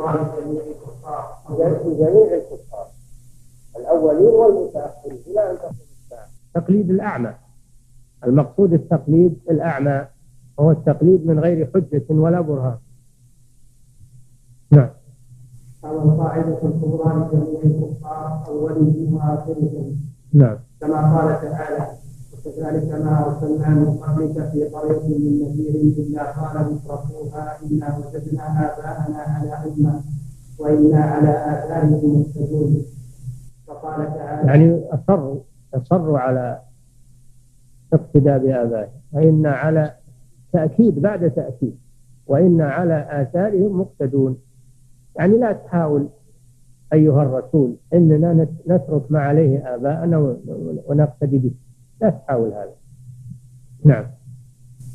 الله الكفار الأولين والمتأخرين إلى أن تقوم الساعة. تقليد الأعمى. المقصود التقليد الأعمى هو التقليد من غير حجة ولا برهان. نعم. أو القاعدة الكبرى لجميع الكفار أولهم وآخرهم نعم. كما قال تعالى وكذلك ما أرسلنا من قبلك في قرية من نذير إلا قال مترفوها إنا وجدنا آباءنا على أمة وإنا على آثارهم مهتدون. فقال تعالى يعني أصروا أصروا على اقتداء بآبائهم. وإنا على تأكيد بعد تأكيد. وإنا على آثارهم مقتدون. يعني لا تحاول أيها الرسول إننا نترك ما عليه آباءنا ونقتدي به. لا تحاول هذا. نعم.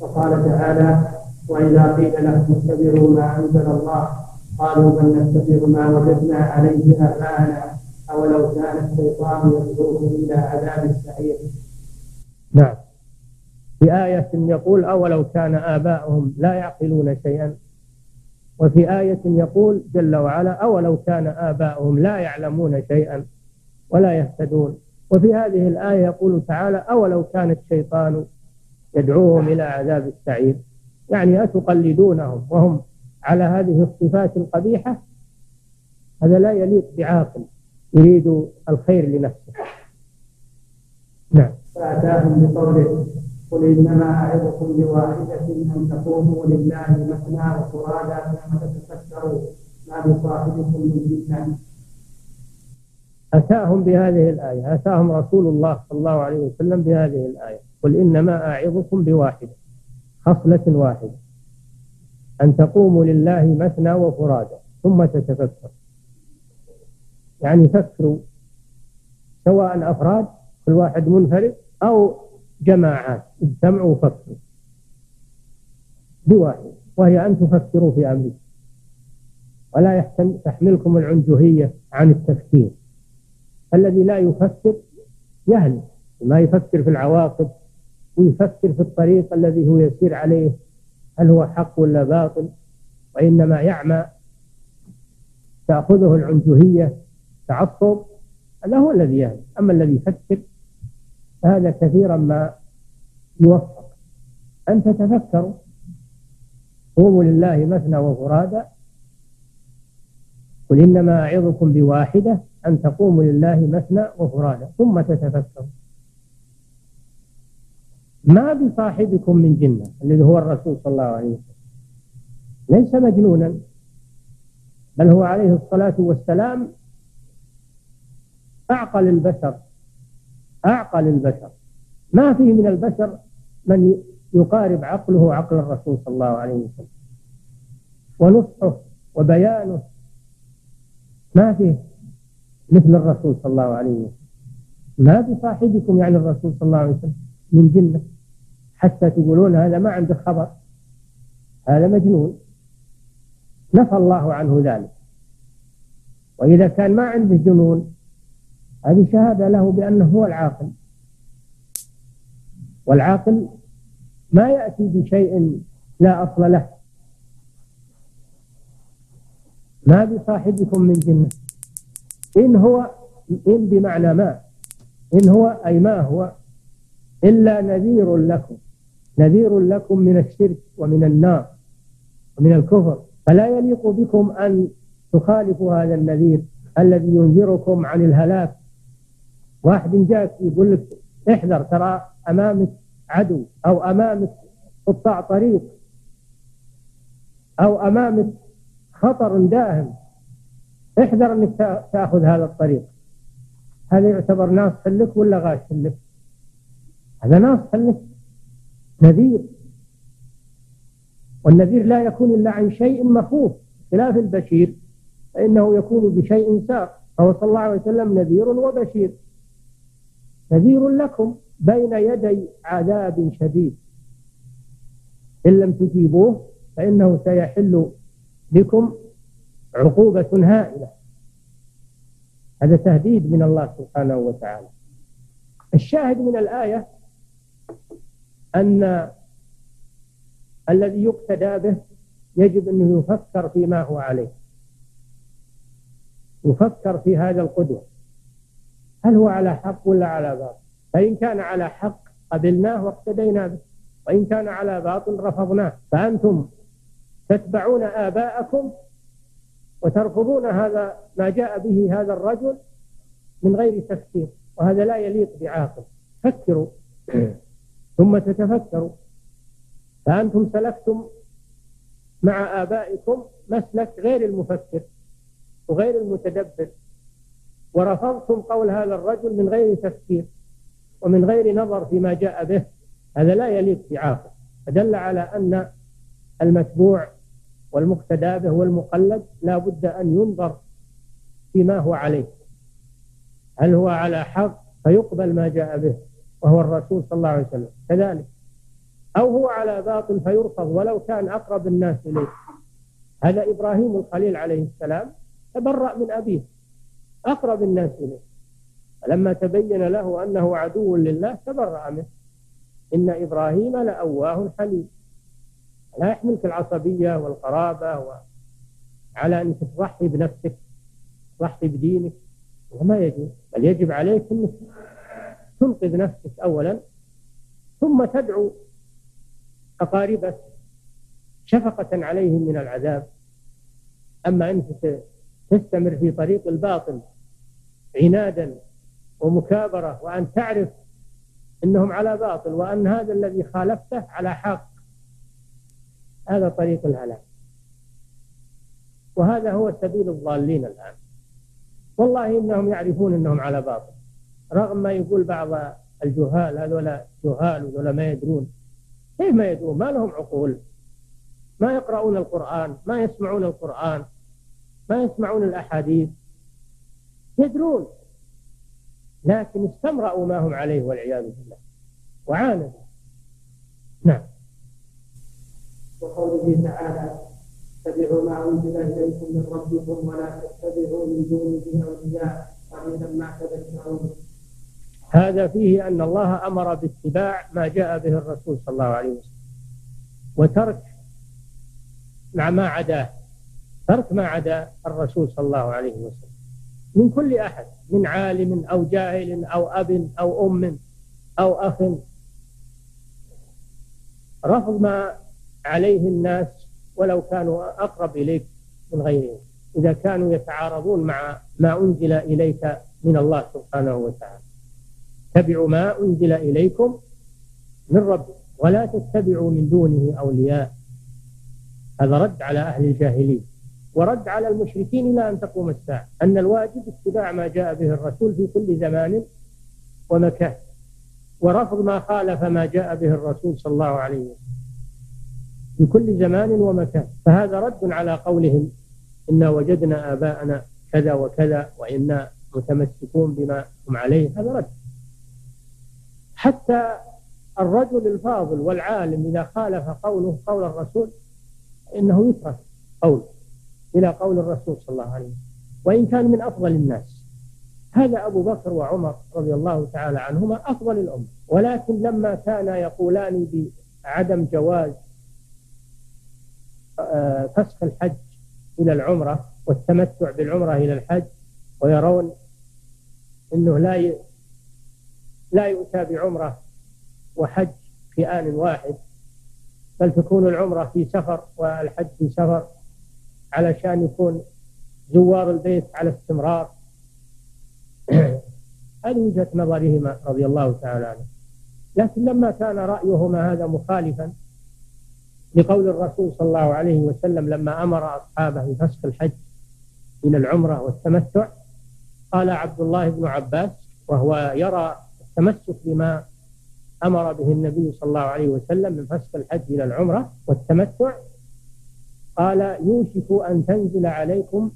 وقال تعالى وإذا قيل لهم اتبعوا ما أنزل الله قالوا بل نتبع ما وجدنا عليه آباءنا أولو كان الشيطان يدعوهم إلى عذاب السعير. نعم. في آية يقول أولو كان آباؤهم لا يعقلون شيئا. وفي آية يقول جل وعلا أولو كان آباؤهم لا يعلمون شيئا ولا يهتدون. وفي هذه الآية يقول تعالى أولو كان الشيطان يدعوهم إلى عذاب السعير؟ يعني أتقلدونهم وهم على هذه الصفات القبيحة؟ هذا لا يليق بعاقل يريد الخير لنفسه. نعم. فأتاهم بقوله قل إنما أعظكم بواحدة أن تقوموا لله مثنى وفرادا ثم تتفكروا؟ ما بصاحبكم من جنة أتاهم بهذه الآية أتاهم رسول الله صلى الله عليه وسلم بهذه الآية. قل إنما أعظكم بواحدة خصلة واحدة. أن تقوموا لله مثنى وفرادا ثم تتفكروا. يعني فكروا سواء أفراد كل واحد منفرد أو جماعات اجتمعوا وفكروا. بواحد وهي أن تفكروا في أمركم. ولا تحملكم العنجهية عن التفكير. الذي لا يفكر يهلك ما يفكر في العواقب ويفكر في الطريق الذي هو يسير عليه هل هو حق ولا باطل؟ وإنما يعمى تأخذه العنجهية تعصب هذا هو الذي يهلك أما الذي يفكر هذا كثيرا ما يوفق. أن تتفكروا. قوموا لله مثنى وفرادا قل إنما أعظكم بواحدة. أن تقوموا لله مثنى وفرادا ثم تتفكروا. ما بصاحبكم من جنة الذي هو الرسول صلى الله عليه وسلم. ليس مجنونا بل هو عليه الصلاة والسلام أعقل البشر أعقل البشر. ما فيه من البشر من يقارب عقله عقل الرسول صلى الله عليه وسلم. ونصحه وبيانه. ما فيه. مثل الرسول صلى الله عليه وسلم. ما بصاحبكم يعني الرسول صلى الله عليه وسلم من جنة؟ حتى تقولون هذا ما عنده خبر. هذا مجنون. نفى الله عنه ذلك. وإذا كان ما عنده جنون هذه شهادة له بأنه هو العاقل. والعاقل ما يأتي بشيء لا أصل له. ما بصاحبكم من جنة. إن هو إن بمعنى ما؟ إن هو أي ما هو؟ إلا نذير لكم نذير لكم من الشرك ومن النار ومن الكفر. فلا يليق بكم أن تخالفوا هذا النذير الذي ينذركم عن الهلاك. واحد جاك يقول لك احذر ترى أمامك عدو أو أمامك قطاع طريق أو أمامك خطر داهم. احذر أنك تأخذ هذا الطريق. هذا يعتبر ناصح لك ولا غاش لك؟ هذا ناصح لك. نذير. والنذير لا يكون إلا عن شيء مخوف خلاف البشير. فإنه يكون بشيء ساق. فهو صلى الله عليه وسلم نذير وبشير. نذير لكم بين يدي عذاب شديد. إن لم تجيبوه فإنه سيحل بكم عقوبة هائلة. هذا تهديد من الله سبحانه وتعالى. الشاهد من الآية أن الذي يقتدى به يجب أنه يفكر فيما هو عليه. يفكر في هذا القدوة. هل هو على حق ولا على باطل؟ فإن كان على حق قبلناه واقتدينا به. وإن كان على باطل رفضناه. فأنتم تتبعون آباءكم وترفضون هذا ما جاء به هذا الرجل من غير تفكير وهذا لا يليق بعاقل. فكروا. ثم تتفكروا. فأنتم سلكتم مع آبائكم مسلك غير المفكر وغير المتدبر ورفضتم قول هذا الرجل من غير تفكير ومن غير نظر فيما جاء به. هذا لا يليق بعاقل. فدل على أن المتبوع والمقتدى به والمقلد لا بد أن ينظر فيما هو عليه. هل هو على حق؟ فيقبل ما جاء به وهو الرسول صلى الله عليه وسلم. كذلك. أو هو على باطل فيرفض ولو كان أقرب الناس إليه. هذا إبراهيم الخليل عليه السلام تبرأ من أبيه أقرب الناس إليه. فلما تبين له أنه عدو لله تبرأ منه. إن إبراهيم لأواه حليم. لا يحملك العصبية والقرابة و... على أنك تضحي بنفسك تضحي بدينك. وما يجوز بل يجب عليك أنك تنقذ نفسك أولا ثم تدعو أقاربك شفقة عليهم من العذاب. أما أنت تستمر في طريق الباطل عنادا ومكابرة وأن تعرف أنهم على باطل وأن هذا الذي خالفته على حق. هذا طريق الهلاك. وهذا هو سبيل الضالين الآن. والله إنهم يعرفون أنهم على باطل. رغم ما يقول بعض الجهال هذولا جهال وذولا ما يدرون. كيف ما يدرون؟ ما لهم عقول. ما يقرؤون القرآن ما يسمعون القرآن ما يسمعون الأحاديث. يدرون. لكن استمرأوا ما هم عليه والعياذ بالله. وعاندوا نعم. وقوله تعالى اتبعوا ما أنزل إليكم من ربكم ولا تتبعوا من دونه أولياء قليلا ما تذكرون. هذا فيه أن الله أمر باتباع ما جاء به الرسول صلى الله عليه وسلم. وترك مع ما عداه. ترك ما عدا الرسول صلى الله عليه وسلم. من كل أحد من عالم أو جاهل أو أب أو أم أو أخ. رفض ما عليه الناس ولو كانوا أقرب إليك من غيرهم. إذا كانوا يتعارضون مع ما أنزل إليك من الله سبحانه وتعالى. اتبعوا ما أنزل إليكم من ربكم ولا تتبعوا من دونه أولياء. هذا رد على أهل الجاهلية. ورد على المشركين إلى أن تقوم الساعة. أن الواجب اتباع ما جاء به الرسول في كل زمان ومكان. ورفض ما خالف ما جاء به الرسول صلى الله عليه وسلم. في كل زمان ومكان. فهذا رد على قولهم إنا وجدنا آباءنا كذا وكذا وإنا متمسكون بما هم عليه. هذا رد. حتى الرجل الفاضل والعالم إذا خالف قوله قول الرسول إنه يترك قول إلى قول الرسول صلى الله عليه وسلم. وإن كان من أفضل الناس. هذا أبو بكر وعمر رضي الله تعالى عنهما أفضل الأمة. ولكن لما كانا يقولان بعدم جواز فسخ الحج إلى العمرة والتمتع بالعمرة إلى الحج ويرون أنه لا لا يؤتى بعمرة وحج في آن واحد بل تكون العمرة في سفر والحج في سفر علشان يكون زوار البيت على استمرار. هذه وجهة نظرهما رضي الله تعالى عنه. لكن لما كان رأيهما هذا مخالفا لقول الرسول صلى الله عليه وسلم لما أمر أصحابه بفسخ الحج إلى العمرة والتمتع قال عبد الله بن عباس وهو يرى التمسك بما أمر به النبي صلى الله عليه وسلم من فسخ الحج إلى العمرة والتمتع قال يوشك أن تنزل عليكم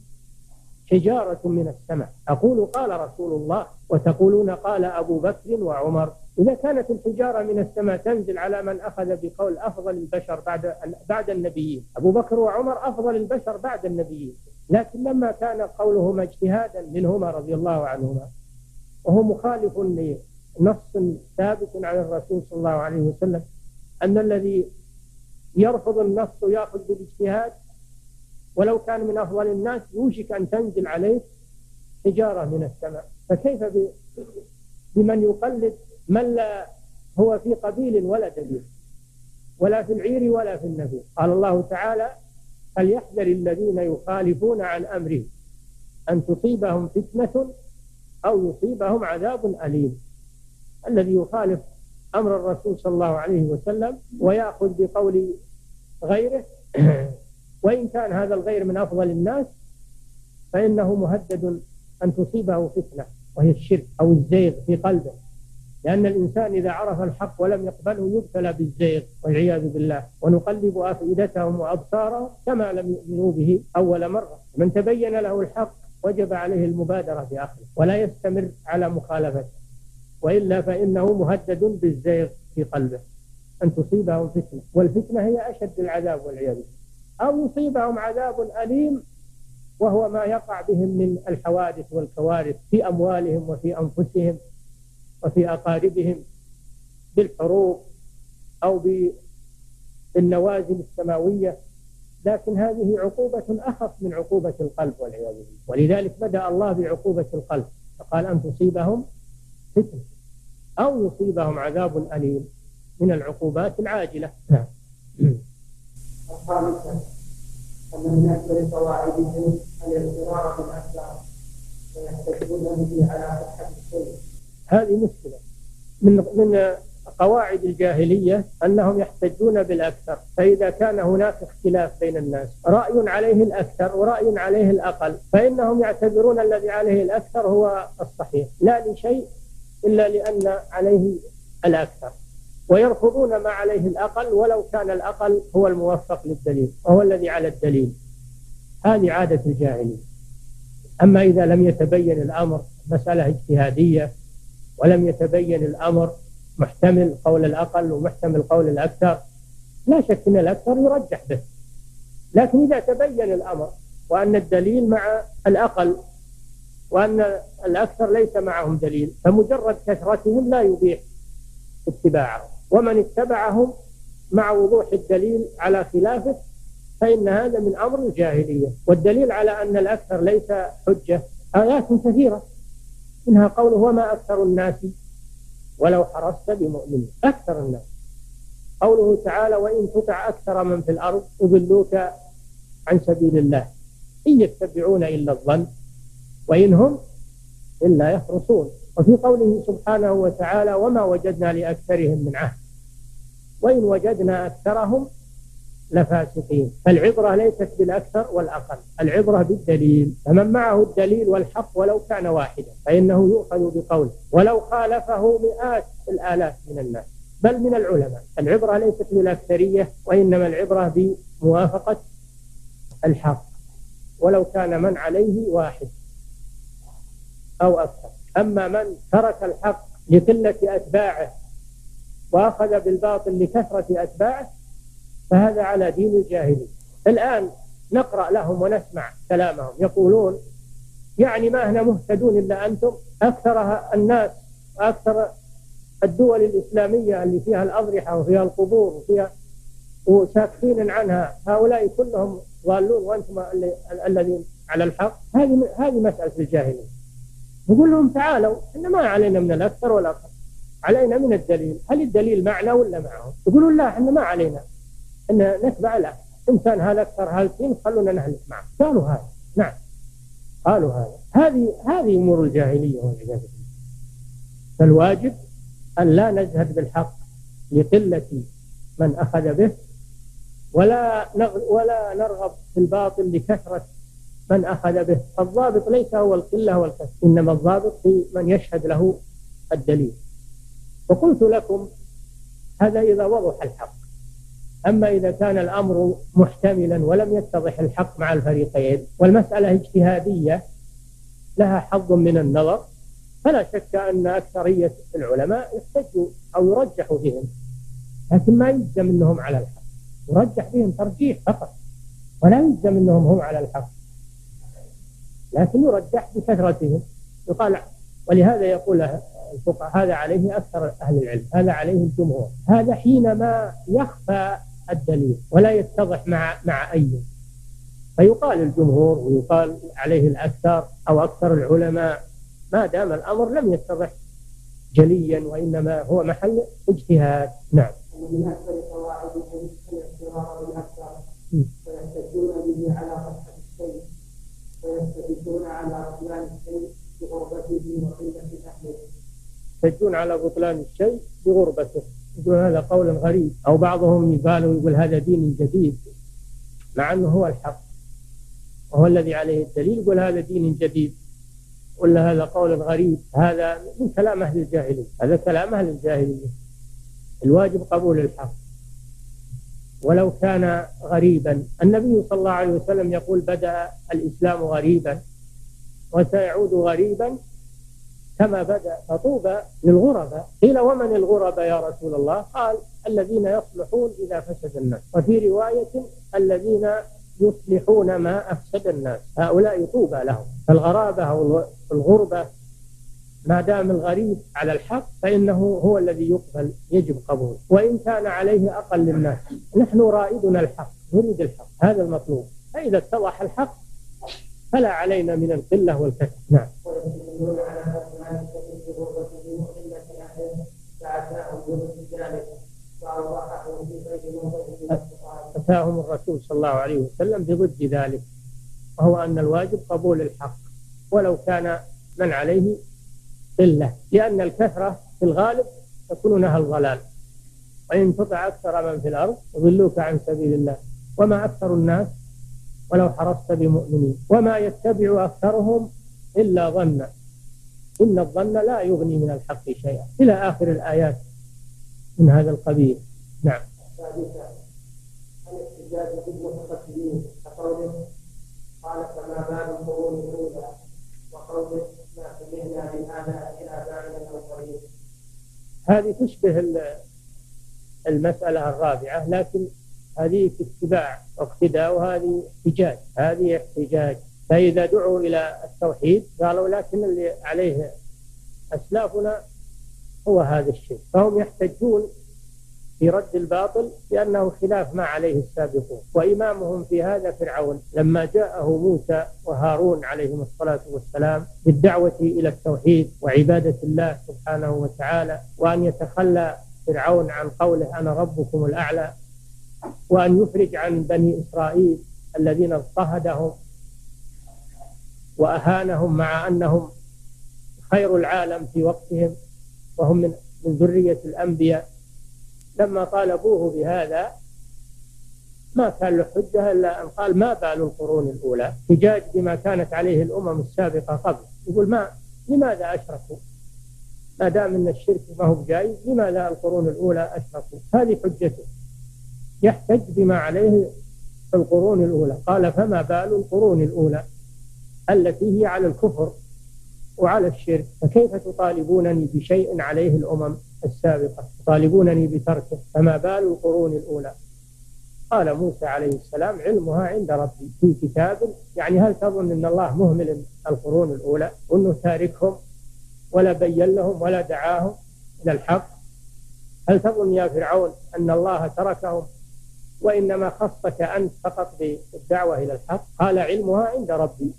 حجارة من السماء أقول قال رسول الله وتقولون قال أبو بكر وعمر إذا كانت الحجارة من السماء تنزل على من أخذ بقول أفضل البشر بعد بعد النبيين. أبو بكر وعمر أفضل البشر بعد النبيين. لكن لما كان قولهما اجتهادا منهما رضي الله عنهما وهو مخالف لنص ثابت عن الرسول صلى الله عليه وسلم أن الذي يرفض النص ويأخذ بالاجتهاد ولو كان من أفضل الناس يوشك أن تنزل عليه حجارة من السماء. فكيف بمن يقلد من لا هو في قبيل ولا دليل ولا في العير ولا في النبي قال الله تعالى فليحذر الذين يخالفون عن أمره أن تصيبهم فتنة أو يصيبهم عذاب أليم. الذي يخالف أمر الرسول صلى الله عليه وسلم ويأخذ بقول غيره وإن كان هذا الغير من أفضل الناس فإنه مهدد أن تصيبه فتنة وهي الشرك أو الزيغ في قلبه. لأن الإنسان إذا عرف الحق ولم يقبله يبتلى بالزيغ والعياذ بالله ونقلب أفئدتهم وأبصارهم كما لم يؤمنوا به أول مرة. من تبين له الحق وجب عليه المبادرة بأخذه ولا يستمر على مخالفته وإلا فإنه مهدد بالزيغ في قلبه. أن تصيبهم فتنة والفتنة هي أشد العذاب والعياذ بالله. أو يصيبهم عذاب أليم وهو ما يقع بهم من الحوادث والكوارث في أموالهم وفي أنفسهم. وفي أقاربهم بالحروب أو بالنوازل السماوية لكن هذه عقوبة أخف من عقوبة القلب والعياذ بالله. ولذلك بدأ الله بعقوبة القلب فقال أن تصيبهم فتنة أو يصيبهم عذاب أليم من العقوبات العاجلة. نعم. الخامسة أن من أكبر قواعدهم الاغترار بالأسباب ويحتجون به على صحة السنة هذه مشكلة. من من قواعد الجاهلية أنهم يحتجون بالأكثر فإذا كان هناك اختلاف بين الناس رأي عليه الأكثر ورأي عليه الأقل فإنهم يعتبرون الذي عليه الأكثر هو الصحيح لا لشيء إلا لأن عليه الأكثر ويرفضون ما عليه الأقل ولو كان الأقل هو الموفق للدليل وهو الذي على الدليل. هذه عادة الجاهلية. أما إذا لم يتبين الأمر مسألة اجتهادية ولم يتبين الأمر محتمل قول الأقل ومحتمل قول الأكثر. لا شك أن الأكثر يرجح به. لكن إذا تبين الأمر وأن الدليل مع الأقل وأن الأكثر ليس معهم دليل فمجرد كثرتهم لا يبيح اتباعهم. ومن اتبعهم مع وضوح الدليل على خلافه فإن هذا من أمر الجاهلية. والدليل على أن الأكثر ليس حجة آيات كثيرة. منها قوله وما أكثر الناس ولو حرصت بمؤمن. أكثر الناس. قوله تعالى وإن تطع أكثر من في الأرض يضلوك عن سبيل الله. إن يتبعون إلا الظن وإن هم إلا يخرصون. وفي قوله سبحانه وتعالى وما وجدنا لأكثرهم من عهد. وإن وجدنا أكثرهم لفاسقين. فالعبرة ليست بالأكثر والأقل العبرة بالدليل. فمن معه الدليل والحق ولو كان واحدا فإنه يؤخذ بقوله ولو خالفه مئات الآلاف من الناس بل من العلماء. العبرة ليست بالأكثرية وإنما العبرة بموافقة الحق ولو كان من عليه واحد أو أكثر. أما من ترك الحق لقلة أتباعه وأخذ بالباطل لكثرة أتباعه فهذا على دين الجاهلية. الآن نقرأ لهم ونسمع كلامهم. يقولون يعني ما إحنا مهتدون إلا أنتم؟ أكثر الناس وأكثر الدول الإسلامية اللي فيها الأضرحة وفيها القبور وفيها وساكتين عنها هؤلاء كلهم ضالون وأنتم الذين على الحق؟ هذه هذه مسألة الجاهلية. نقول لهم تعالوا إن ما علينا من الأكثر والأقل علينا من الدليل. هل الدليل معنا ولا معهم؟ يقولون لا إحنا ما علينا. إن نتبع لا ان كان هذا أكثر هالكين خلونا نهلك معه. قالوا هذا. نعم. قالوا هذا. هذه هذه أمور الجاهلية والعياذ بالله. فالواجب أن لا نزهد بالحق لقلة من أخذ به ولا ولا نرغب في الباطل لكثرة من أخذ به. الضابط ليس هو القلة والكثره إنما الضابط في من يشهد له الدليل. وقلت لكم هذا إذا وضح الحق. أما إذا كان الأمر محتملا ولم يتضح الحق مع الفريقين والمسألة اجتهادية لها حظ من النظر فلا شك أن أكثرية العلماء يحتجوا أو يرجح بهم لكن ما يلزم أنهم على الحق. يرجح بهم ترجيح فقط ولا يلزم أنهم هم على الحق. لكن يرجح بكثرتهم. يقال ولهذا يقول الفقهاء هذا عليه أكثر أهل العلم هذا عليه الجمهور. هذا حينما يخفى الدليل ولا يتضح مع مع أي. فيقال الجمهور ويقال عليه الأكثر أو أكثر العلماء ما دام الأمر لم يتضح جليا وإنما هو محل اجتهاد. نعم. من أكثر الاعتراف بالأكثر ويحتجون به على صحة الشيء على بطلان الشيء بغربته وقلة أهله يحتجون على بطلان الشيء بغربته. يقول هذا قول غريب أو بعضهم يقال ويقول هذا دين جديد. مع أنه هو الحق. وهو الذي عليه الدليل يقول هذا دين جديد. ولا هذا قول غريب. هذا من كلام أهل الجاهلية. هذا كلام أهل الجاهلية. الواجب قبول الحق. ولو كان غريبا. النبي صلى الله عليه وسلم يقول بدأ الإسلام غريبا. وسيعود غريبا. كما بدأ فطوبى للغرباء. قيل ومن الغرباء يا رسول الله؟ قال الذين يصلحون إذا فسد الناس. وفي رواية الذين يصلحون ما أفسد الناس. هؤلاء طوبى لهم. فالغرابة أو الغربة ما دام الغريب على الحق فإنه هو الذي يقبل يجب قبوله وإن كان عليه أقل الناس نحن رائدنا الحق نريد الحق هذا المطلوب. فإذا اتضح الحق فلا علينا من القلة والكسل نعم أتاهم الرسول صلى الله عليه وسلم بضد ذلك وهو أن الواجب قبول الحق ولو كان من عليه قلة لأن الكثرة في الغالب تكون لها الضلال. وإن تطع أكثر من في الأرض يضلوك عن سبيل الله. وما أكثر الناس ولو حرصت بمؤمنين. وما يتبع أكثرهم إلا ظنا إن الظن لا يغني من الحق شيئا. إلى آخر الآيات من هذا القبيل. نعم. هذه تشبه المسألة الرابعة لكن هذه اتباع واقتداء وهذه احتجاج. هذه احتجاج. فإذا دعوا إلى التوحيد قالوا لكن اللي عليه أسلافنا هو هذا الشيء. فهم يحتجون في رد الباطل لأنه خلاف ما عليه السابقون. وإمامهم في هذا فرعون لما جاءه موسى وهارون عليهم الصلاة والسلام بالدعوة إلى التوحيد وعبادة الله سبحانه وتعالى وأن يتخلى فرعون عن قوله أنا ربكم الأعلى وأن يفرج عن بني إسرائيل الذين اضطهدهم وأهانهم مع أنهم خير العالم في وقتهم وهم من من ذرية الأنبياء. لما طالبوه بهذا ما كان له حجة إلا أن قال ما بال القرون الأولى؟ احتجاج بما كانت عليه الأمم السابقة قبل. يقول ما لماذا أشركوا؟ ما دام أن الشرك ما هو جايز لماذا القرون الأولى أشركوا؟ هذه حجته. يحتج بما عليه القرون الأولى. قال فما بال القرون الأولى التي هي على الكفر وعلى الشرك؟ فكيف تطالبونني بشيء عليه الأمم السابقة؟ تطالبونني بتركه. فما بال القرون الأولى؟ قال موسى عليه السلام علمها عند ربي في كتاب. يعني هل تظن أن الله مهمل القرون الأولى؟ وأنه تاركهم ولا بين لهم ولا دعاهم إلى الحق؟ هل تظن يا فرعون أن الله تركهم وإنما خصك أنت فقط بالدعوة إلى الحق. قال علمها عند ربي.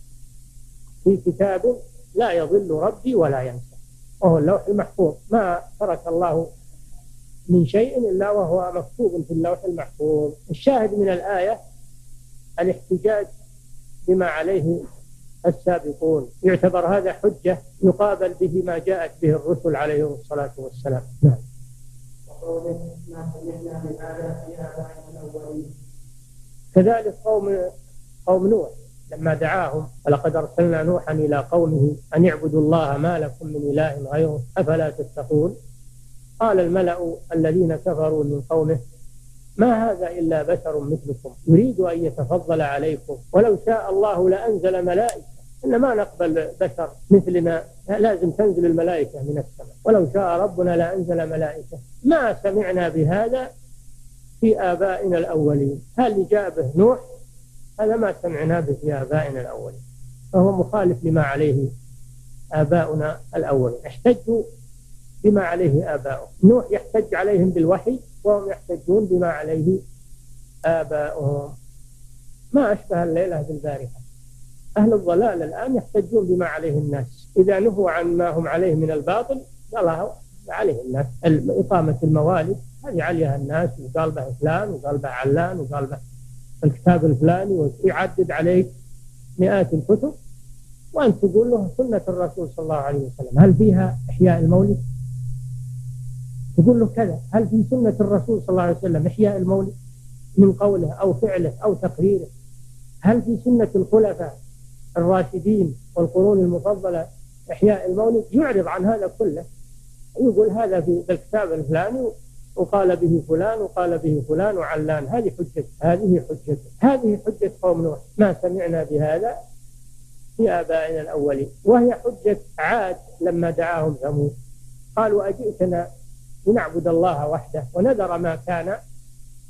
في كتاب لا يضل ربي ولا ينسى. وهو اللوح المحفوظ. ما ترك الله من شيء إلا وهو مكتوب في اللوح المحفوظ. الشاهد من الآية الاحتجاج بما عليه السابقون. يعتبر هذا حجة يقابل به ما جاءت به الرسل عليهم الصلاة والسلام. نعم. كذلك قوم قوم نوح لما دعاهم ولقد أرسلنا نوحا إلى قومه أن اعبدوا الله ما لكم من إله غيره أفلا تتقون؟ قال الملأ الذين كفروا من قومه ما هذا إلا بشر مثلكم يريد أن يتفضل عليكم ولو شاء الله لأنزل ملائكة. إن ما نقبل بشر مثلنا لازم تنزل الملائكة من السماء ولو شاء ربنا لأنزل ملائكة. ما سمعنا بهذا في آبائنا الأولين. هل جاء به نوح؟ هذا ما سمعنا به في آبائنا الأولين. فهو مخالف لما عليه آباؤنا الأولين. احتجوا بما عليه آباؤهم نوح يحتج عليهم بالوحي وهم يحتجون بما عليه آباؤهم. ما أشبه الليلة بالبارحة. أهل الضلال الآن يحتجون بما عليه الناس. إذا نهوا عن ما هم عليه من الباطل عليه الناس. إقامة الموالد هذه عليها الناس وقال به فلان وقال به علان وقال به الكتاب الفلاني ويعدد عليك مئات الكتب وأنت تقول له سنة الرسول صلى الله عليه وسلم. هل فيها إحياء المولد؟ تقول له كذا. هل في سنة الرسول صلى الله عليه وسلم إحياء المولد؟ من قوله أو فعله أو تقريره. هل في سنة الخلفاء الراشدين والقرون المفضلة إحياء المولد؟ يعرض عن هذا كله. يقول هذا في الكتاب الفلاني وقال به فلان وقال به فلان وعلان. هذه حجة هذه حجة هذه حجة قوم نوح. ما سمعنا بهذا في آبائنا الأولين. وهي حجة عاد لما دعاهم ثمود. قالوا أجئتنا لنعبد الله وحده ونذر ما كان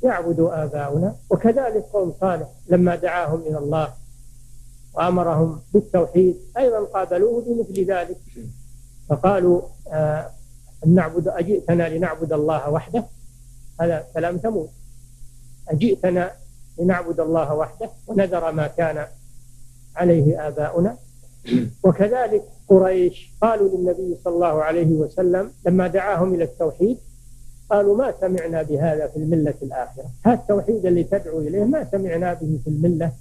يعبد آباؤنا. وكذلك قوم صالح لما دعاهم إلى الله وأمرهم بالتوحيد أيضا قابلوه بمثل ذلك. فقالوا آه أن نعبد أجئتنا لنعبد الله وحده. هذا كلام ثمود. أجئتنا لنعبد الله وحده ونذر ما كان عليه آباؤنا. وكذلك قريش قالوا للنبي صلى الله عليه وسلم لما دعاهم إلى التوحيد قالوا ما سمعنا بهذا في الملة الآخرة. هذا التوحيد اللي تدعو إليه ما سمعنا به في الملة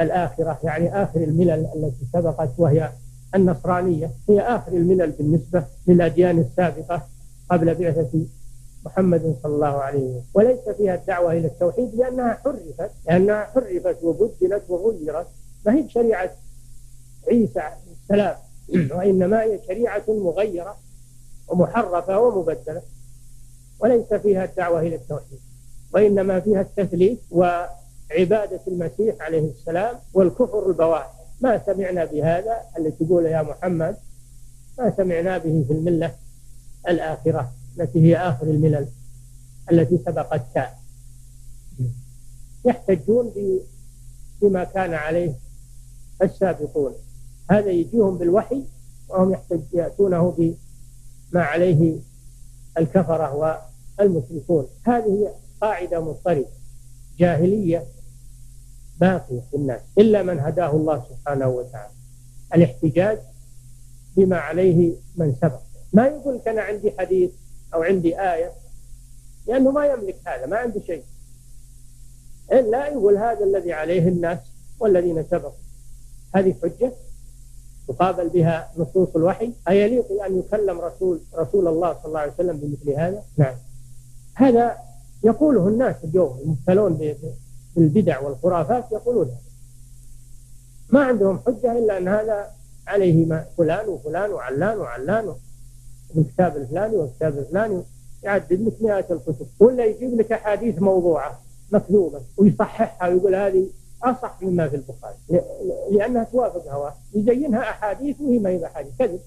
الآخرة يعني آخر الملل التي سبقت وهي النصرانية هي آخر الملل بالنسبة للأديان السابقة قبل بعثة محمد صلى الله عليه وسلم. وليس فيها الدعوة إلى التوحيد لأنها حرفت لأنها حرفت وبدلت وغيرت. ما هي بشريعة عيسى السلام وإنما هي شريعة مغيرة ومحرفة ومبدلة. وليس فيها الدعوة إلى التوحيد وإنما فيها التثليث وعبادة المسيح عليه السلام والكفر البواحث. ما سمعنا بهذا اللي تقول يا محمد ما سمعنا به في الملة الآخرة التي هي آخر الملل التي سبقتها يحتجون بما كان عليه السابقون. هذا يجيهم بالوحي وهم يأتونه بما عليه الكفرة والمشركون. هذه قاعدة مضطربة جاهلية. باقية في الناس إلا من هداه الله سبحانه وتعالى. الاحتجاج بما عليه من سبق. ما يقول أنا عندي حديث أو عندي آية لأنه ما يملك هذا ما عنده شيء. إلا يقول هذا الذي عليه الناس والذين سبقوا. هذه حجة تقابل بها نصوص الوحي. أيليق أن يكلم رسول رسول الله صلى الله عليه وسلم بمثل هذا؟ نعم. هذا يقوله الناس اليوم المبتلون بالبدع والخرافات يقولون ما عندهم حجة إلا أن هذا عليه ما فلان وفلان وعلان وعلان والكتاب الفلاني والكتاب الفلاني يعدد لك مئات الكتب. ولا يجيب لك أحاديث موضوعة مكذوبة ويصححها ويقول هذه أصح مما في البخاري. لأنها توافق هواه. يزينها أحاديث وهي ما هي أحاديث كذب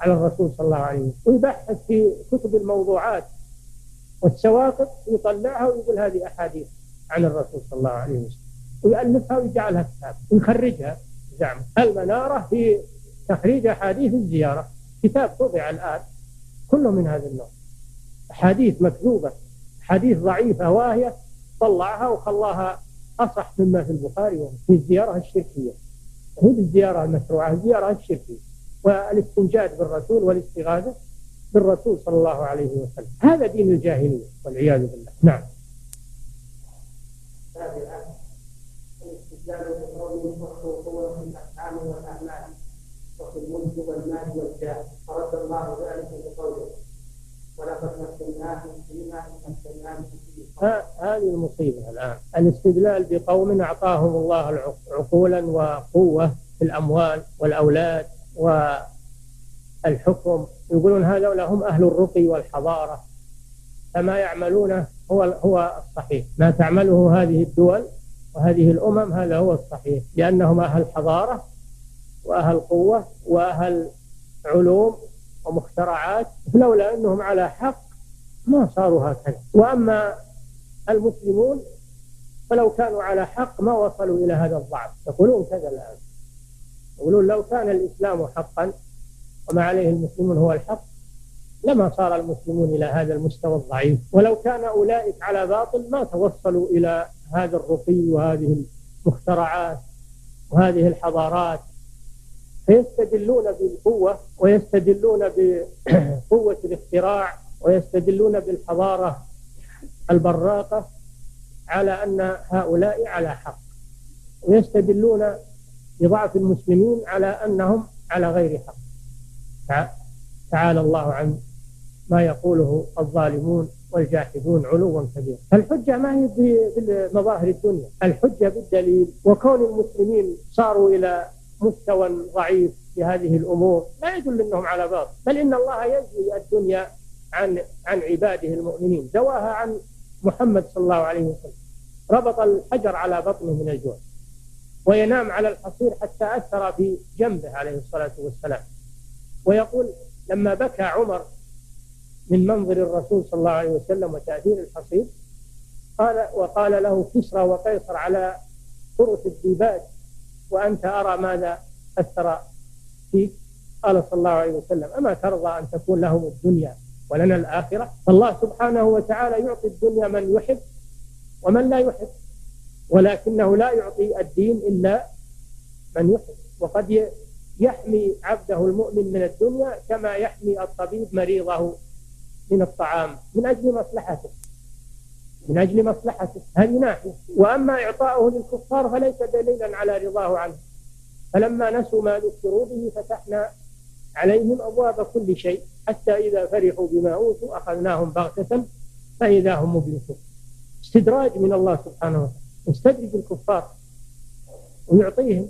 على الرسول صلى الله عليه وسلم. ويبحث في كتب الموضوعات والسواقط يطلعها ويقول هذه أحاديث. عن الرسول صلى الله عليه وسلم. ويألفها ويجعلها كتاب ويخرجها. زعم المنارة في تخريج أحاديث الزيارة. كتاب طبع الآن كله من هذا النوع. أحاديث مكذوبة أحاديث ضعيفة واهية طلعها وخلاها أصح مما في البخاري في الزيارة الشركية. هي الزيارة المشروعة الزيارة الشركية. والاستنجاد بالرسول والاستغاثة بالرسول صلى الله عليه وسلم. هذا دين الجاهلية والعياذ بالله. نعم. هذه المصيبة الآن. الاستدلال بقوم أعطاهم الله عقولا وقوة في الأموال والأولاد والحكم. يقولون هؤلاء هم أهل الرقي والحضارة. فما يعملونه هو هو الصحيح. ما تعمله هذه الدول وهذه الأمم هذا هو الصحيح. لأنهم أهل حضارة وأهل قوة وأهل علوم ومخترعات لولا أنهم على حق ما صاروا هكذا. وأما المسلمون فلو كانوا على حق ما وصلوا إلى هذا الضعف. يقولون كذا الآن. يقولون لو كان الإسلام حقا وما عليه المسلمون هو الحق لما صار المسلمون إلى هذا المستوى الضعيف. ولو كان أولئك على باطل ما توصلوا إلى هذا الرقي وهذه المخترعات وهذه الحضارات. فيستدلون بالقوة ويستدلون بقوة الاختراع ويستدلون بالحضارة البراقة على أن هؤلاء على حق. ويستدلون بضعف المسلمين على أنهم على غير حق. تعالى الله عن ما يقوله الظالمون والجاحدون علوا كبيرا. الحجة ما هي بمظاهر الدنيا. الحجة بالدليل. وكون المسلمين صاروا إلى مستوى ضعيف في هذه الأمور لا يدل أنهم على باطل. بل إن الله يجزي الدنيا عن عن عباده المؤمنين زواها عن محمد صلى الله عليه وسلم. ربط الحجر على بطنه من الجوع وينام على الحصير حتى أثر في جنبه عليه الصلاة والسلام. ويقول لما بكى عمر من منظر الرسول صلى الله عليه وسلم وتأثير الحصير. قال وقال له كسرى وقيصر على فرس الديباج وأنت أرى ماذا أثر فيك؟ قال صلى الله عليه وسلم أما ترضى أن تكون لهم الدنيا ولنا الآخرة؟ فالله سبحانه وتعالى يعطي الدنيا من يحب ومن لا يحب ولكنه لا يعطي الدين إلا من يحب. وقد يحمي عبده المؤمن من الدنيا كما يحمي الطبيب مريضه من الطعام من أجل مصلحته. من أجل مصلحته. هذه ناحية وأما إعطاؤه للكفار فليس دليلا على رضاه عنه. فلما نسوا ما ذكروا به فتحنا عليهم أبواب كل شيء حتى إذا فرحوا بما أوتوا أخذناهم بغتة فإذا هم مبلسون. استدراج من الله سبحانه وتعالى. يستدرج الكفار ويعطيهم.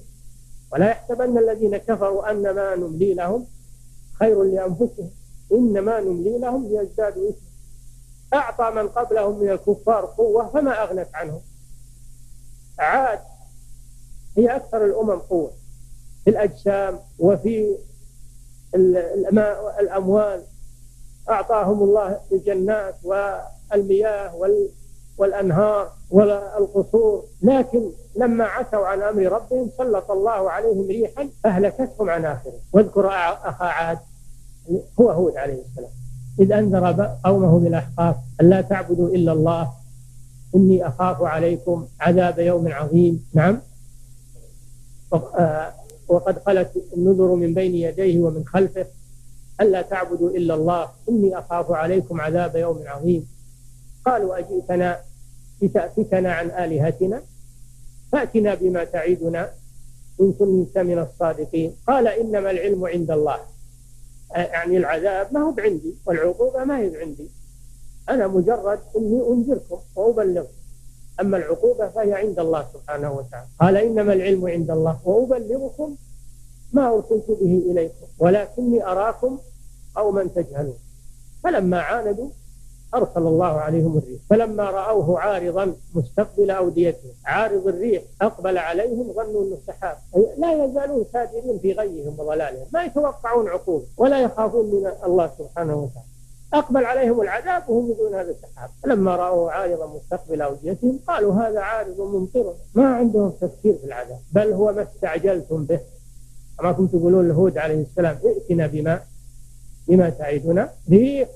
ولا يحسبن الذين كفروا أن ما نملي لهم خير لأنفسهم. إنما نملي لهم ليزدادوا إثما. أعطى من قبلهم من الكفار قوة فما أغنت عنهم. عاد هي أكثر الأمم قوة. في الأجسام وفي الأموال أعطاهم الله الجنات والمياه والأنهار والقصور. لكن لما عتوا عن أمر ربهم سلط الله عليهم ريحا أهلكتهم عن آخرة. واذكر أخا عاد هو هود عليه السلام. إذ أنذر قومه بالأحقاف أن لا تعبدوا إلا الله إني أخاف عليكم عذاب يوم عظيم. نعم. آه، وقد خلت النذر من بين يديه ومن خلفه ألا تعبدوا إلا الله إني أخاف عليكم عذاب يوم عظيم. قالوا أجئتنا لتأفكنا عن آلهتنا؟ فأتنا بما تعيدنا إن كنت من الصادقين. قال إنما العلم عند الله. يعني العذاب ما هو بعندي والعقوبة ما هي بعندي. أنا مجرد إني أنذركم وأبلغكم. أما العقوبة فهي عند الله سبحانه وتعالى. قال إنما العلم عند الله وأبلغكم ما أرسلت به إليكم ولكني أراكم قوما تجهلون. فلما عاندوا أرسل الله عليهم الريح. فلما رأوه عارضا مستقبل أوديتهم عارض الريح أقبل عليهم ظنوا أنه سحاب. لا يزالون سادرين في غيهم وضلالهم. ما يتوقعون عقوبة ولا يخافون من الله سبحانه وتعالى. أقبل عليهم العذاب وهم يقولون هذا سحاب. فلما رأوه عارضا مستقبل أوديتهم قالوا هذا عارض ممطر. ما عندهم تفكير في العذاب. بل هو ما استعجلتم به. أما كنتم تقولون لهود عليه السلام ائتنا بما بما تعيدنا ريح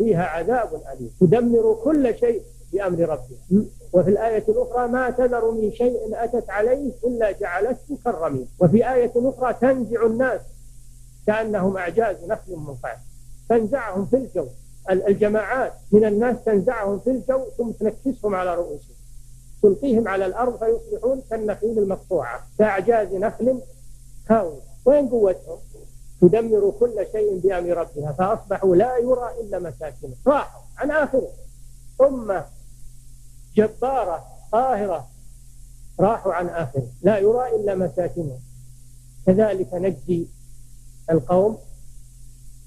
فيها عذاب أليم. تدمر كل شيء بأمر ربها وفي الآية الأخرى ما تذر من شيء أتت عليه إلا جعلته كالرميم. وفي آية أخرى تنزع الناس كأنهم أعجاز نخل منقعد. تنزعهم في الجو. الجماعات من الناس تنزعهم في الجو ثم تنكسهم على رؤوسهم. تلقيهم على الأرض فيصبحون كالنخيل المقطوعة. كأعجاز نخل خاوية وين قوتهم؟ تدمر كل شيء بأمر ربها فأصبحوا لا يرى إلا مساكنه. راحوا عن آخره. أمة جبارة قاهرة راحوا عن آخره. لا يرى إلا مساكنه. كذلك نجزي القوم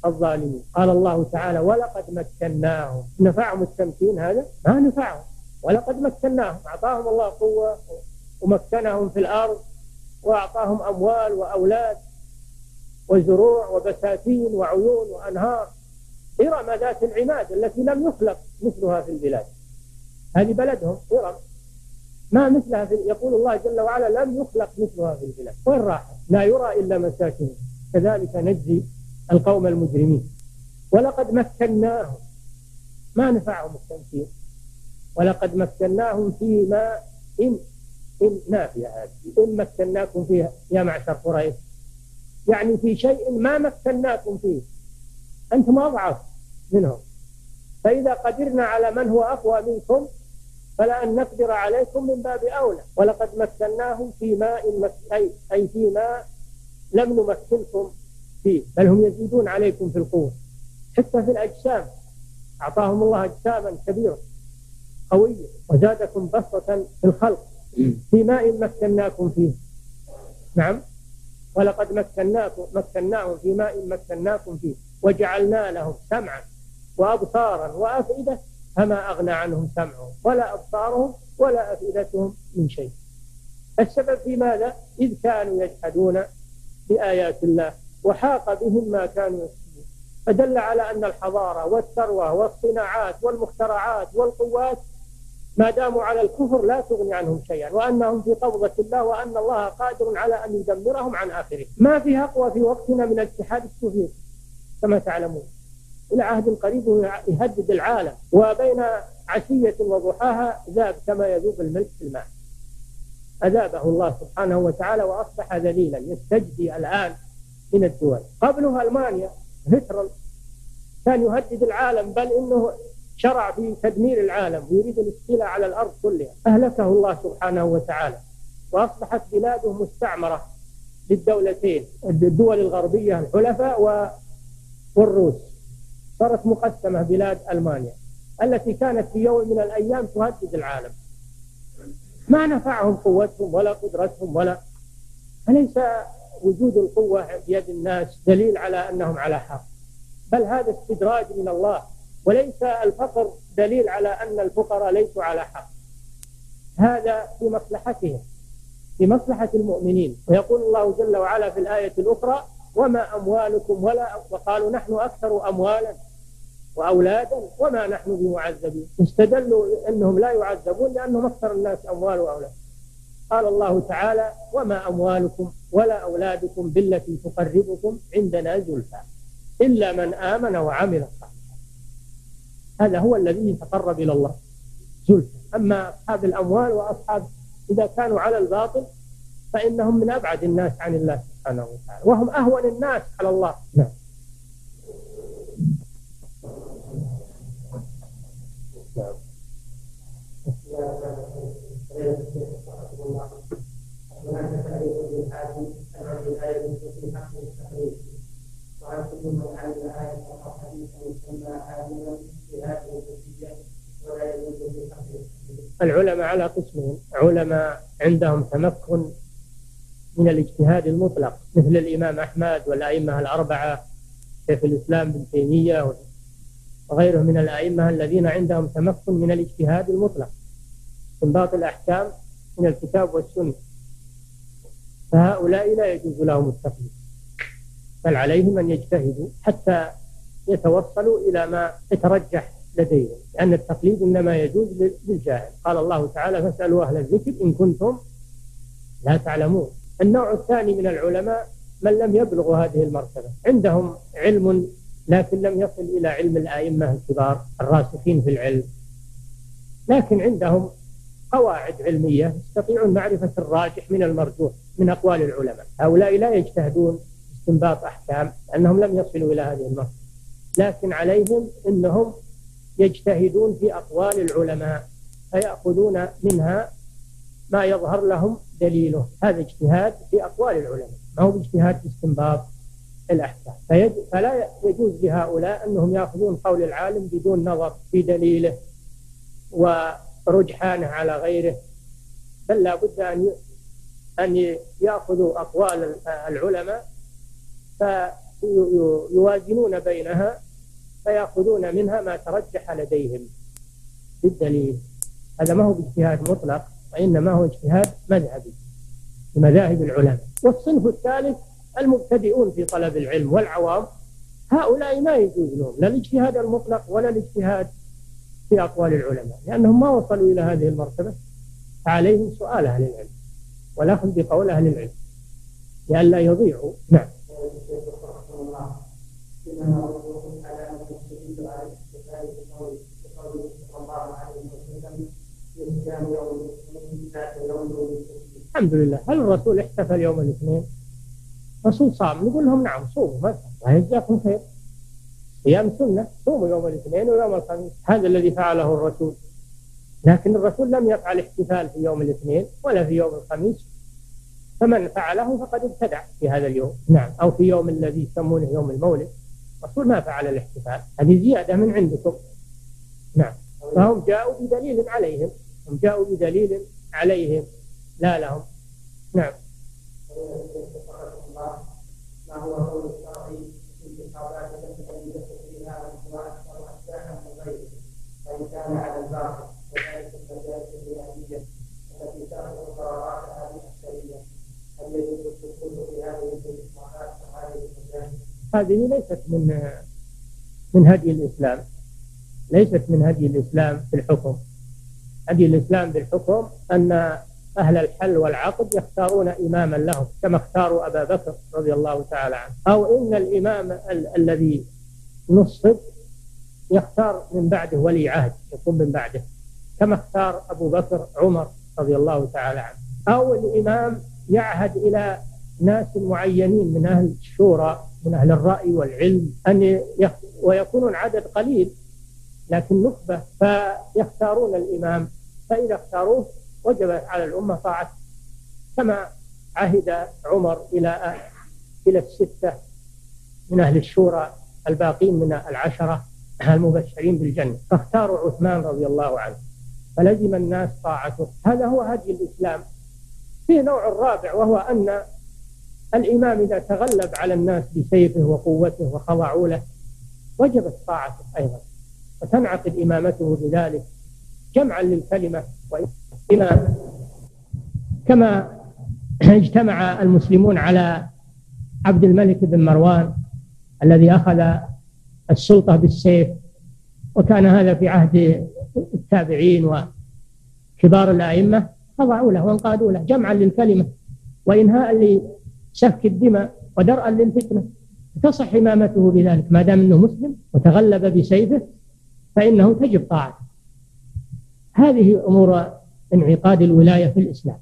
الظالمين. قال الله تعالى ولقد مكناهم. نفعهم التمكين هذا؟ ما نفعهم. ولقد مكناهم. أعطاهم الله قوة ومكنهم في الأرض وأعطاهم أموال وأولاد. وزروع وبساتين وعيون وأنهار. إرم ذات العماد التي لم يخلق مثلها في البلاد. هذه بلدهم إرم. ما مثلها في يقول الله جل وعلا لم يخلق مثلها في البلاد. وين راحت لا يرى إلا مساكنهم كذلك نجزي القوم المجرمين. ولقد مكناهم. ما نفعهم التمكين. ولقد مكناهم في ماء إن نافية هذه. إن مكناكم فيها يا معشر قريش. يعني في شيء ما مكناكم فيه. أنتم أضعف منهم. فإذا قدرنا على من هو أقوى منكم فلأن نقدر عليكم من باب أولى. ولقد مكناهم في ماء. أي, أي في ماء لم نمكنكم فيه. بل هم يزيدون عليكم في القوة. حتى في الأجسام. أعطاهم الله أجساما كبيرة. قوية. وزادكم بسطة في الخلق. في ماء مكناكم فيه. نعم؟ ولقد مكناكم مكناهم في ماء مكناكم فيه وجعلنا لهم سمعا وأبصارا وأفئدة فما أغنى عنهم سمعهم ولا أبصارهم ولا أفئدتهم من شيء السبب في ماذا؟ إذ كانوا يجحدون بآيات الله وحاق بهم ما كانوا يكسبون فدل على أن الحضارة والثروة والصناعات والمخترعات والقوات ما داموا على الكفر لا تغني عنهم شيئا وأنهم في قبضة الله وأن الله قادر على أن يدمرهم عن آخره ما في أقوى في وقتنا من الاتحاد السوفيتي كما تعلمون. إلى عهد قريب يهدد العالم وبين عشية وضحاها ذاب كما يذوب الملك في الماء. أذابه الله سبحانه وتعالى وأصبح ذليلا يستجدي الآن من الدول. قبله ألمانيا هتلر كان يهدد العالم بل إنه شرع في تدمير العالم ويريد الاستيلاء على الأرض كلها. أهلكه الله سبحانه وتعالى. وأصبحت بلاده مستعمرة للدولتين الدول الغربية الحلفاء والروس. صارت مقسمة بلاد ألمانيا التي كانت في يوم من الأيام تهدد العالم. ما نفعهم قوتهم ولا قدرتهم ولا أليس وجود القوة بيد الناس دليل على أنهم على حق؟ بل هذا استدراج من الله. وليس الفقر دليل على أن الفقراء ليسوا على حق. هذا في مصلحتهم في مصلحة المؤمنين. ويقول الله جل وعلا في الآية الأخرى وما أموالكم ولا وقالوا نحن أكثر أموالا وأولادا وما نحن بمعذبين. استدلوا أنهم لا يعذبون لأنهم أكثر الناس أموال وأولاد. قال الله تعالى وما أموالكم ولا أولادكم بالتي تقربكم عندنا زلفى إلا من آمن وعمل هذا هو الذي يتقرب إلى الله. زلفى. أما أصحاب الأموال وأصحاب إذا كانوا على الباطل فإنهم من أبعد الناس عن الله سبحانه وتعالى. وهم أهون الناس على الله. نعم. العلماء على قسمين. علماء عندهم تمكن من الاجتهاد المطلق مثل الإمام أحمد والأئمة الأربعة شيخ الإسلام بن تيمية وغيره من الأئمة الذين عندهم تمكن من الاجتهاد المطلق استنباط الأحكام من الكتاب والسنة. فهؤلاء لا يجوز لهم التقليد بل عليهم أن يجتهدوا حتى يتوصلوا إلى ما يترجح لديهم لأن التقليد إنما يجوز للجاهل. قال الله تعالى فاسألوا أهل الذكر إن كنتم لا تعلمون. النوع الثاني من العلماء من لم يبلغوا هذه المرتبة. عندهم علم لكن لم يصل إلى علم الآئمة الكبار الراسخين في العلم. لكن عندهم قواعد علمية يستطيعون معرفة الراجح من المرجوح من أقوال العلماء. هؤلاء لا يجتهدون استنباط أحكام لأنهم لم يصلوا إلى هذه المرتبة. لكن عليهم أنهم يجتهدون في أقوال العلماء فيأخذون منها ما يظهر لهم دليله. هذا اجتهاد في أقوال العلماء ما هو باجتهاد في استنباط الأحكام. فلا يجوز لهؤلاء أنهم يأخذون قول العالم بدون نظر في دليله ورجحانه على غيره. بل لا بد أن أن يأخذوا أقوال العلماء فيوازنون بينها فيأخذون منها ما ترجح لديهم. بالدليل هذا ما هو باجتهاد مطلق وإنما هو اجتهاد مذهبي مذاهب العلماء. والصنف الثالث المبتدئون في طلب العلم والعوام. هؤلاء ما يجوز لهم لا الاجتهاد المطلق ولا الاجتهاد في أقوال العلماء لأنهم ما وصلوا إلى هذه المرتبة. فعليهم سؤال أهل العلم والأخذ بقول أهل العلم. لئلا يضيعوا. نعم. الحمد لله. هل الرسول احتفل يوم الاثنين؟ الرسول صام نقول لهم نعم صوموا ما ويجزاكم خير. صيام سنة صوموا يوم الاثنين ويوم الخميس هذا الذي فعله الرسول. لكن الرسول لم يفعل احتفال في يوم الاثنين ولا في يوم الخميس. فمن فعله فقد ابتدع في هذا اليوم. نعم أو في يوم الذي يسمونه يوم المولد. الرسول ما فعل الاحتفال. هذه زيادة من عندكم. نعم فهم جاءوا بدليل عليهم. هم جاءوا بدليل عليهم. لا لهم نعم. هل يجوز في هذه وهذه المجالس؟ هذه ليست من من هدي الإسلام. ليست من هدي الإسلام في الحكم. هدي الإسلام بالحكم أن أهل الحل والعقد يختارون إماما لهم كما اختاروا أبا بكر رضي الله تعالى عنه. أو إن الإمام ال الذي نصب يختار من بعده ولي عهد يكون من بعده كما اختار أبو بكر عمر رضي الله تعالى عنه. أو الإمام يعهد إلى ناس معينين من أهل الشورى من أهل الرأي والعلم أن ويكونون عدد قليل لكن نخبة فيختارون الإمام. فإذا اختاروه وجب على الأمة طاعته كما عهد عمر إلى إلى الستة من أهل الشورى الباقين من العشرة المبشرين بالجنة. فاختاروا عثمان رضي الله عنه فلزم الناس طاعته. هذا هو هدي الإسلام. في نوع الرابع وهو أن الإمام إذا تغلب على الناس بسيفه وقوته وخضعوا له وجبت طاعته أيضا وتنعقد إمامته بذلك جمعا للكلمة بما كما اجتمع المسلمون على عبد الملك بن مروان الذي أخذ السلطة بالسيف وكان هذا في عهد التابعين وكبار الأئمة. خضعوا له وانقادوا له جمعا للكلمة وإنهاء لسفك الدماء ودرءا للفتنة. تصح إمامته بذلك ما دام أنه مسلم وتغلب بسيفه فإنه تجب طاعته. هذه أمور انعقاد الولاية في الإسلام.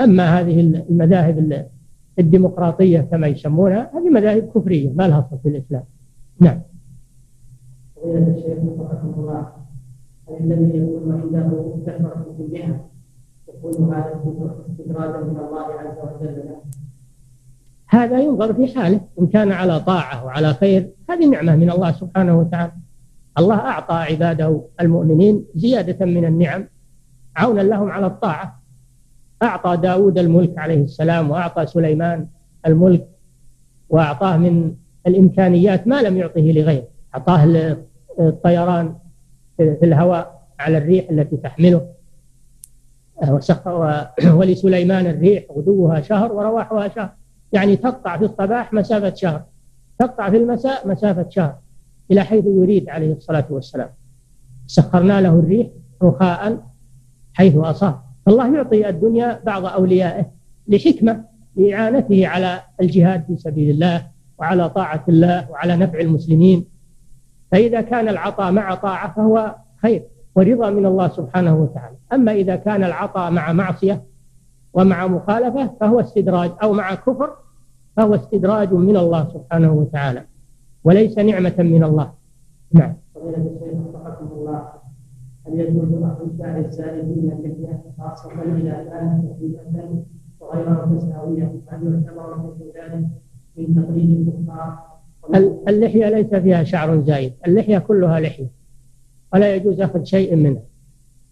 أما هذه المذاهب الديمقراطية كما يسمونها هذه مذاهب كفرية ما لها أصل في الإسلام. نعم. الذي يكون عنده كثرة في الجهة يكون هذا استدراجا من الله عز وجل؟ هذا ينظر في حاله إن كان على طاعة وعلى خير هذه نعمة من الله سبحانه وتعالى. الله أعطى عباده المؤمنين زيادة من النعم عونا لهم على الطاعة. أعطى داود الملك عليه السلام وأعطى سليمان الملك وأعطاه من الإمكانيات ما لم يعطه لغيره. أعطاه الطيران في الهواء على الريح التي تحمله. ولسليمان الريح غدوها شهر ورواحها شهر. يعني تقطع في الصباح مسافة شهر. تقطع في المساء مسافة شهر. إلى حيث يريد عليه الصلاة والسلام. سخرنا له الريح رخاء. حيث أصاب. فالله يعطي الدنيا بعض أوليائه لحكمة لإعانته على الجهاد في سبيل الله وعلى طاعة الله وعلى نفع المسلمين. فإذا كان العطاء مع طاعة فهو خير ورضا من الله سبحانه وتعالى. أما إذا كان العطاء مع معصية ومع مخالفة فهو استدراج أو مع كفر فهو استدراج من الله سبحانه وتعالى. وليس نعمة من الله. نعم. هل يجوز شعر السالكين اللحيه خاصه اذا كانت خفيفه وغير متساويه هل يعتبر مثل ذلك من تقليد الكفار. اللحية ليس فيها شعر زايد اللحية كلها لحية ولا يجوز أخذ شيء منها.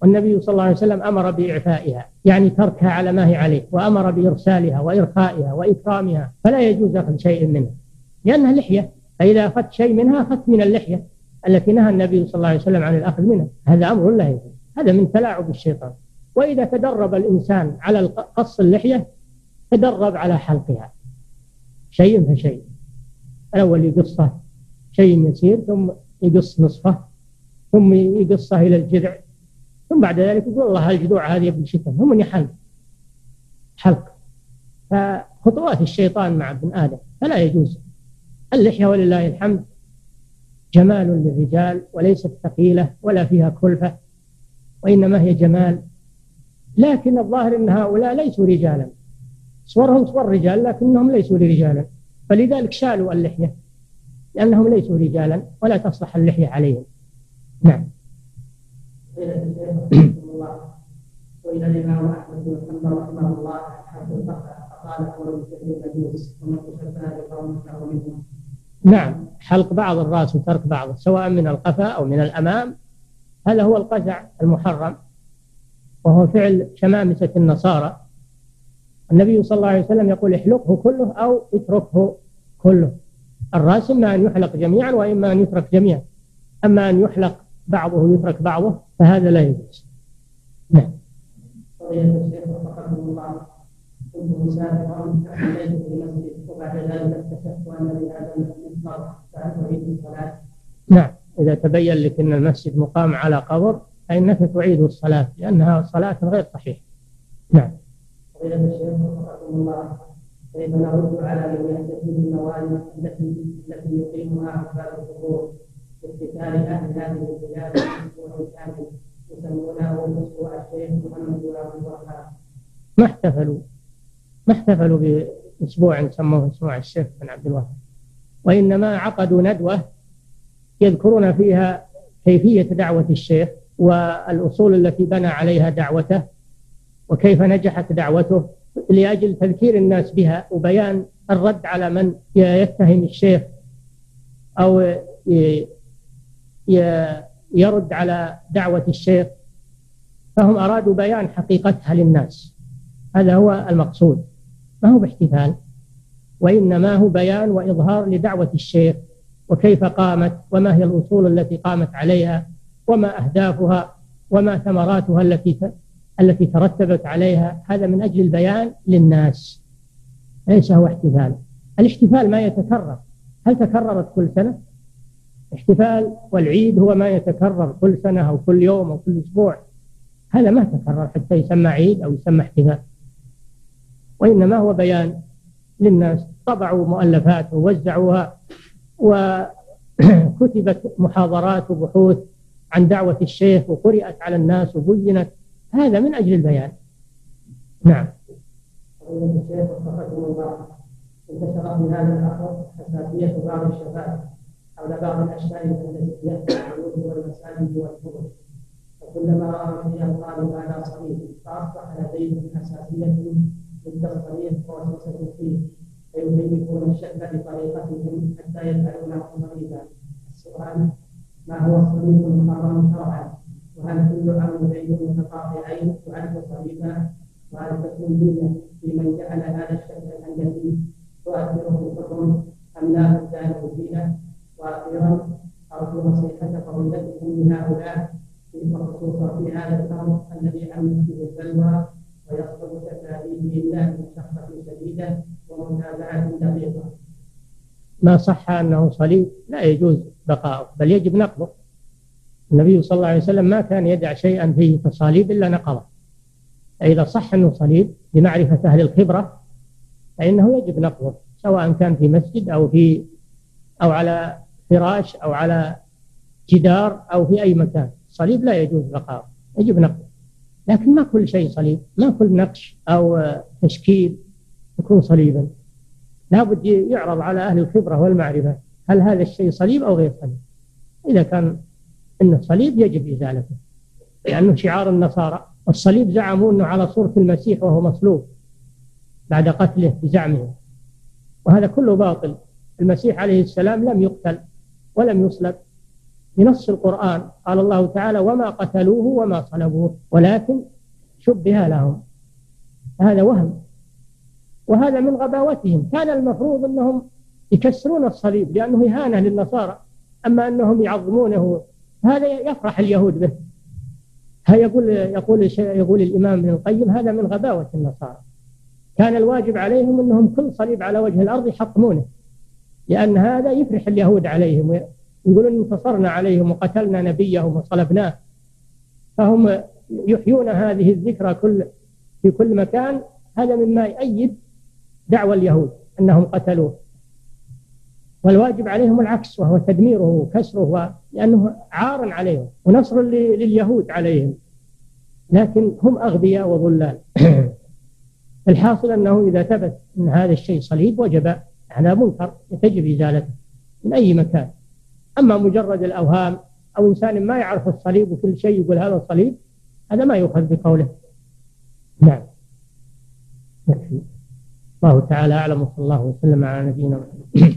والنبي صلى الله عليه وسلم أمر بإعفائها يعني تركها على ما هي عليه وأمر بإرسالها وإرخائها وإكرامها فلا يجوز أخذ شيء منها. لأنها لحية فإذا أخذت شيء منها أخذت من اللحية. التي نهى النبي صلى الله عليه وسلم عن الأخذ منها. هذا أمر لا يجوز. هذا من تلاعب الشيطان. وإذا تدرب الإنسان على قص اللحية تدرب على حلقها. شيء فشيء. الأول يقصه شيء يسير ثم يقص نصفه ثم يقصه إلى الجذع ثم بعد ذلك يقول الله الجذوع هذه ابن شتم. هم يحلق حلق. فخطوات الشيطان مع ابن آدم. فلا يجوز. اللحية ولله الحمد. جمال للرجال وليست ثقيلة ولا فيها كلفة وإنما هي جمال. لكن الظاهر أن هؤلاء ليسوا رجالا. صورهم صور رجال لكنهم ليسوا رجالا فلذلك شالوا اللحية لأنهم ليسوا رجالا ولا تصلح اللحية عليهم. نعم. وإلى الإمام أحمد بن حنبل رحمه الله الفقه فقال أمر المجوس ومن تشبه بقوم فهو منهم. نعم حلق بعض الرأس وترك بعضه سواء من القفا أو من الأمام هذا هو القزع المحرم وهو فعل شمامسة النصارى. النبي صلى الله عليه وسلم يقول احلقه كله أو اتركه كله. الرأس إما أن يحلق جميعا وإما أن يترك جميعا. أما أن يحلق بعضه ويترك بعضه فهذا لا يجوز. نعم. وبعد ذلك أن نعم إذا تبين لك إن المسجد مقام على قبر فإنك تعيد الصلاة لأنها صلاة غير صحيحة. نعم. فضيلة الشيخ وفقكم الله كيف نرد على من يحتفل بالموالد التي التي يقيمها عباد القبور باحتفال أهل هذه البلاد كامل يسمونه الشيخ محمد بن عبد الوهاب. ما احتفلوا ما احتفلوا بأسبوع سموه أسبوع الشيخ بن عبد الوهاب وإنما عقدوا ندوة يذكرون فيها كيفية دعوة الشيخ والأصول التي بنى عليها دعوته وكيف نجحت دعوته لأجل تذكير الناس بها وبيان الرد على من يتهم الشيخ أو يرد على دعوة الشيخ. فهم أرادوا بيان حقيقتها للناس. هذا هو المقصود. ما هو باحتفال؟ وإنما هو بيان وإظهار لدعوة الشيخ وكيف قامت وما هي الأصول التي قامت عليها وما أهدافها وما ثمراتها التي التي ترتبت عليها. هذا من أجل البيان للناس. ليس هو احتفال. الاحتفال ما يتكرر. هل تكررت كل سنة؟ احتفال والعيد هو ما يتكرر كل سنة أو كل يوم أو كل أسبوع. هذا ما تكرر حتى يسمى عيد أو يسمى احتفال. وإنما هو بيان للناس طبعوا مؤلفات ووزعوها وكتبت محاضرات وبحوث عن دعوة الشيخ وقرأت على الناس وبينت. هذا من أجل البيان. نعم. الشيخ انتشر في هذا العصر حساسية بعض الشباب حول بعض الأشياء التي يحدث البيوت والمساجد والفروج وكلما رأى شيئا قالوا هذا صحيح فأصبح لديهم حساسية ضد الصريح ووسوسة فيه فيبينون الشك بطريقتهم حتى يجعلونه صليبا السؤال ما هو الصليب المحرم شرعا؟ وهل كل عمودين متقاطعين يعد صليبا وهل تكون دية في من جعل هذا الشكل الهندسي تؤثر في الحكم أم لا تزال دينه وأخيرا أرجو نصيحة فضيلتكم من هؤلاء في خصوصا في هذا الأمر الذي عمت به البلوى تكاليف الله بمشقة شديدة ومتابعة دقيقة ما صح أنه صليب؟ لا يجوز بقاؤه بل يجب نقضه النبي صلى الله عليه وسلم ما كان يدع شيئا فيه تصاليب إلا نقضه فإذا صح أنه صليب بمعرفة أهل الخبرة فإنه يجب نقضه سواء كان في مسجد أو في أو على فراش أو على جدار أو في أي مكان. الصليب لا يجوز بقاؤه يجب نقضه لكن ما كل شيء صليب. ما كل نقش أو تشكيل يكون صليبا. لابد يعرض على أهل الخبرة والمعرفة هل هذا الشيء صليب أو غير صليب. إذا كان إنه صليب يجب إزالته لأنه شعار النصارى. الصليب زعموا أنه على صورة المسيح وهو مصلوب بعد قتله بزعمهم. وهذا كله باطل. المسيح عليه السلام لم يقتل ولم يصلب. بنص القرآن قال الله تعالى وما قتلوه وما صلبوه ولكن شبه لهم. هذا وهم. وهذا من غباوتهم. كان المفروض أنهم يكسرون الصليب لأنه إهانة للنصارى أما أنهم يعظمونه. هذا يفرح اليهود به. يقول يقول يقول الإمام ابن القيم هذا من غباوة النصارى. كان الواجب عليهم أنهم كل صليب على وجه الأرض يحطمونه لأن هذا يفرح اليهود عليهم. يقولون انتصرنا عليهم وقتلنا نبيهم وصلبناه. فهم يحيون هذه الذكرى كل في كل مكان. هذا مما يؤيد دعوى اليهود أنهم قتلوه. والواجب عليهم العكس وهو تدميره وكسره لأنه عار عليهم ونصر لليهود عليهم. لكن هم أغبياء وضلال. الحاصل أنه إذا ثبت أن هذا الشيء صليب وجب على منكر تجب إزالته من أي مكان. أما مجرد الأوهام أو إنسان ما يعرف الصليب وكل شيء يقول هذا صليب هذا ما يؤخذ بقوله. نعم. يكفي الله تعالى أعلم وصلى الله وسلم على نبينا محمد.